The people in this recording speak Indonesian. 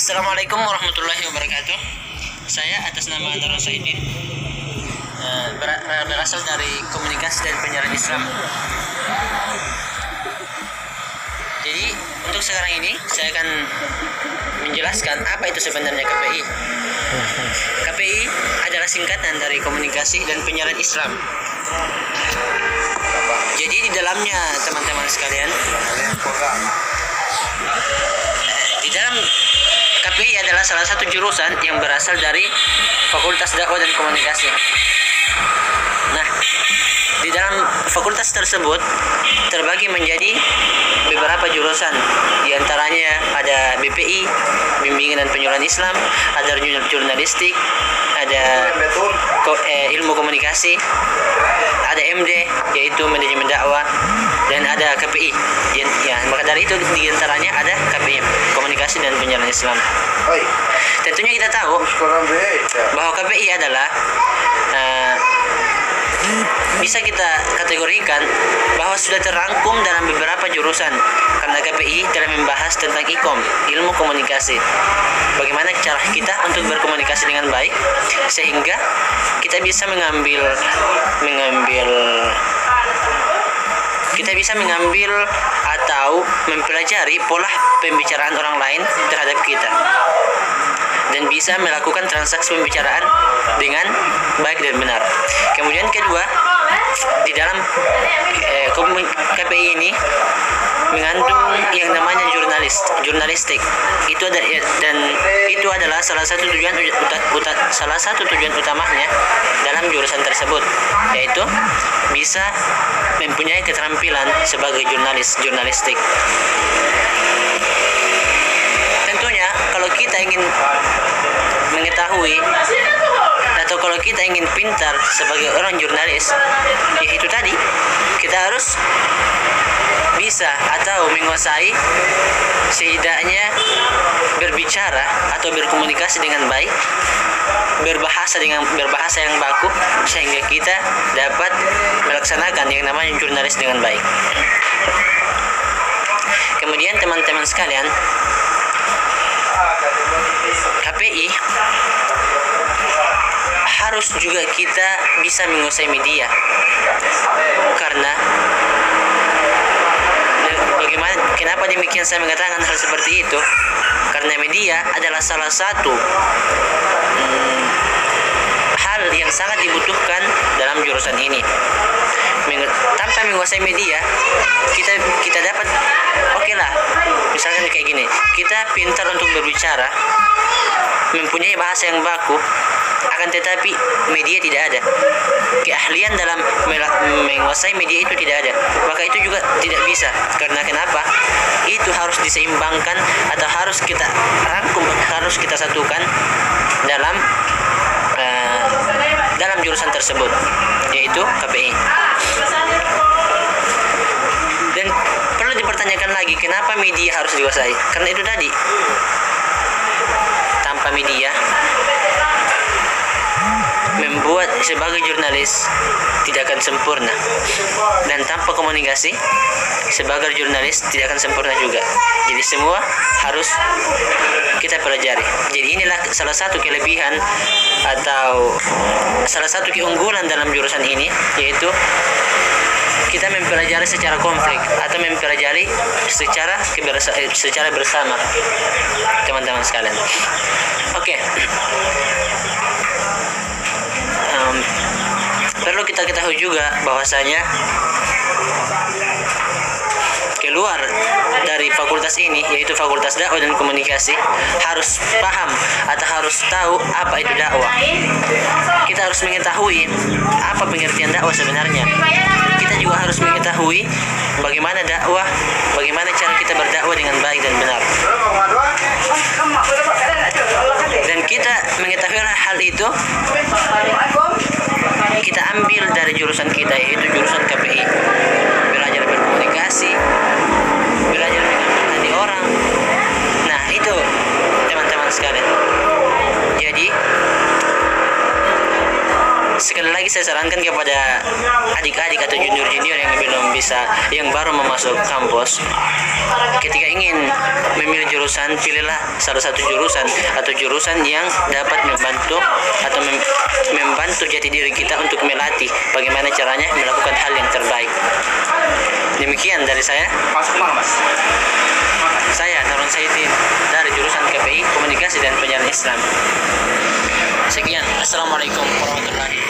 Assalamualaikum warahmatullahi wabarakatuh. Saya atas nama Anwar Saidin eh, ber- berasal dari komunikasi dan penyiaran Islam. Jadi untuk sekarang ini saya akan menjelaskan apa itu sebenarnya KPI. KPI adalah singkatan dari komunikasi dan penyiaran Islam. Jadi di dalamnya teman-teman sekalian di dalam KPI adalah salah satu jurusan yang berasal dari Fakultas Dakwah dan Komunikasi. Di dalam fakultas tersebut terbagi menjadi beberapa jurusan. Di antaranya ada BPI, Bimbingan dan Penyuluhan Islam, ada jurnal- jurnalistik, ada ko- eh, ilmu komunikasi, ada MD yaitu manajemen dakwah dan ada KPI. Ya, ya, maka dari itu di antaranya ada KPI, komunikasi dan penyiaran Islam. Tentunya kita tahu beda. bahwa KPI adalah eh, bisa kita kategorikan bahwa sudah terangkum dalam beberapa jurusan karena KPI telah membahas tentang ikom ilmu komunikasi. Bagaimana cara kita untuk berkomunikasi dengan baik sehingga kita bisa mengambil mengambil kita bisa mengambil atau mempelajari pola pembicaraan orang lain terhadap kita bisa melakukan transaksi pembicaraan dengan baik dan benar. Kemudian kedua, di dalam eh, KPI ini mengandung yang namanya jurnalis, jurnalistik. Itu ada ya, dan itu adalah salah satu tujuan uta- uta- salah satu tujuan utamanya dalam jurusan tersebut, yaitu bisa mempunyai keterampilan sebagai jurnalis jurnalistik. Kalau kita ingin mengetahui atau kalau kita ingin pintar sebagai orang jurnalis, ya itu tadi kita harus bisa atau menguasai setidaknya berbicara atau berkomunikasi dengan baik berbahasa dengan berbahasa yang baku sehingga kita dapat melaksanakan yang namanya jurnalis dengan baik. Kemudian teman-teman sekalian, KPI harus juga kita bisa menguasai media. Karena bagaimana kenapa demikian saya mengatakan hal seperti itu? Karena media adalah salah satu hmm, hal yang sangat dibutuhkan dalam jurusan ini. Tanpa menguasai media kita kita pintar untuk berbicara mempunyai bahasa yang baku akan tetapi media tidak ada. Keahlian dalam menguasai media itu tidak ada. Maka itu juga tidak bisa. Karena kenapa? Itu harus diseimbangkan atau harus kita rangkum harus kita satukan dalam eh, dalam jurusan tersebut yaitu KPI kenapa media harus dikuasai? Karena itu tadi. Tanpa media membuat sebagai jurnalis tidak akan sempurna. Dan tanpa komunikasi sebagai jurnalis tidak akan sempurna juga. Jadi semua harus kita pelajari. Jadi inilah salah satu kelebihan atau salah satu keunggulan dalam jurusan ini yaitu kita mempelajari secara konflik atau mempelajari secara kebersa- eh, secara bersama. Teman-teman sekalian. Oke. Em, perlu kita ketahui juga bahwasanya keluar dari fakultas ini yaitu fakultas dakwah dan komunikasi harus paham atau harus tahu apa itu dakwah. Kita harus mengetahui apa pengertian dakwah sebenarnya. Kita juga harus mengetahui bagaimana dakwah bagaimana cara kita berdakwah dengan baik dan benar. Dan kita mengetahui hal itu kita ambil dari jurusan kita yaitu jurusan KPI belajar berkomunikasi belajar mengambil orang. Nah itu teman-teman sekalian. Jadi sekali lagi saya sarankan kepada adik-adik atau junior-junior yang belum bisa yang baru memasuk kampus ketika ingin memilih jurusan pilihlah salah satu jurusan atau jurusan yang dapat membantu atau mem- membantu jati diri kita untuk melatih bagaimana caranya melakukan hal yang terbaik. Demikian dari saya. Masuk mana mas? saya Narun Saidin dari jurusan KPI Komunikasi dan Penyiaran Islam. Sekian. Assalamualaikum warahmatullahi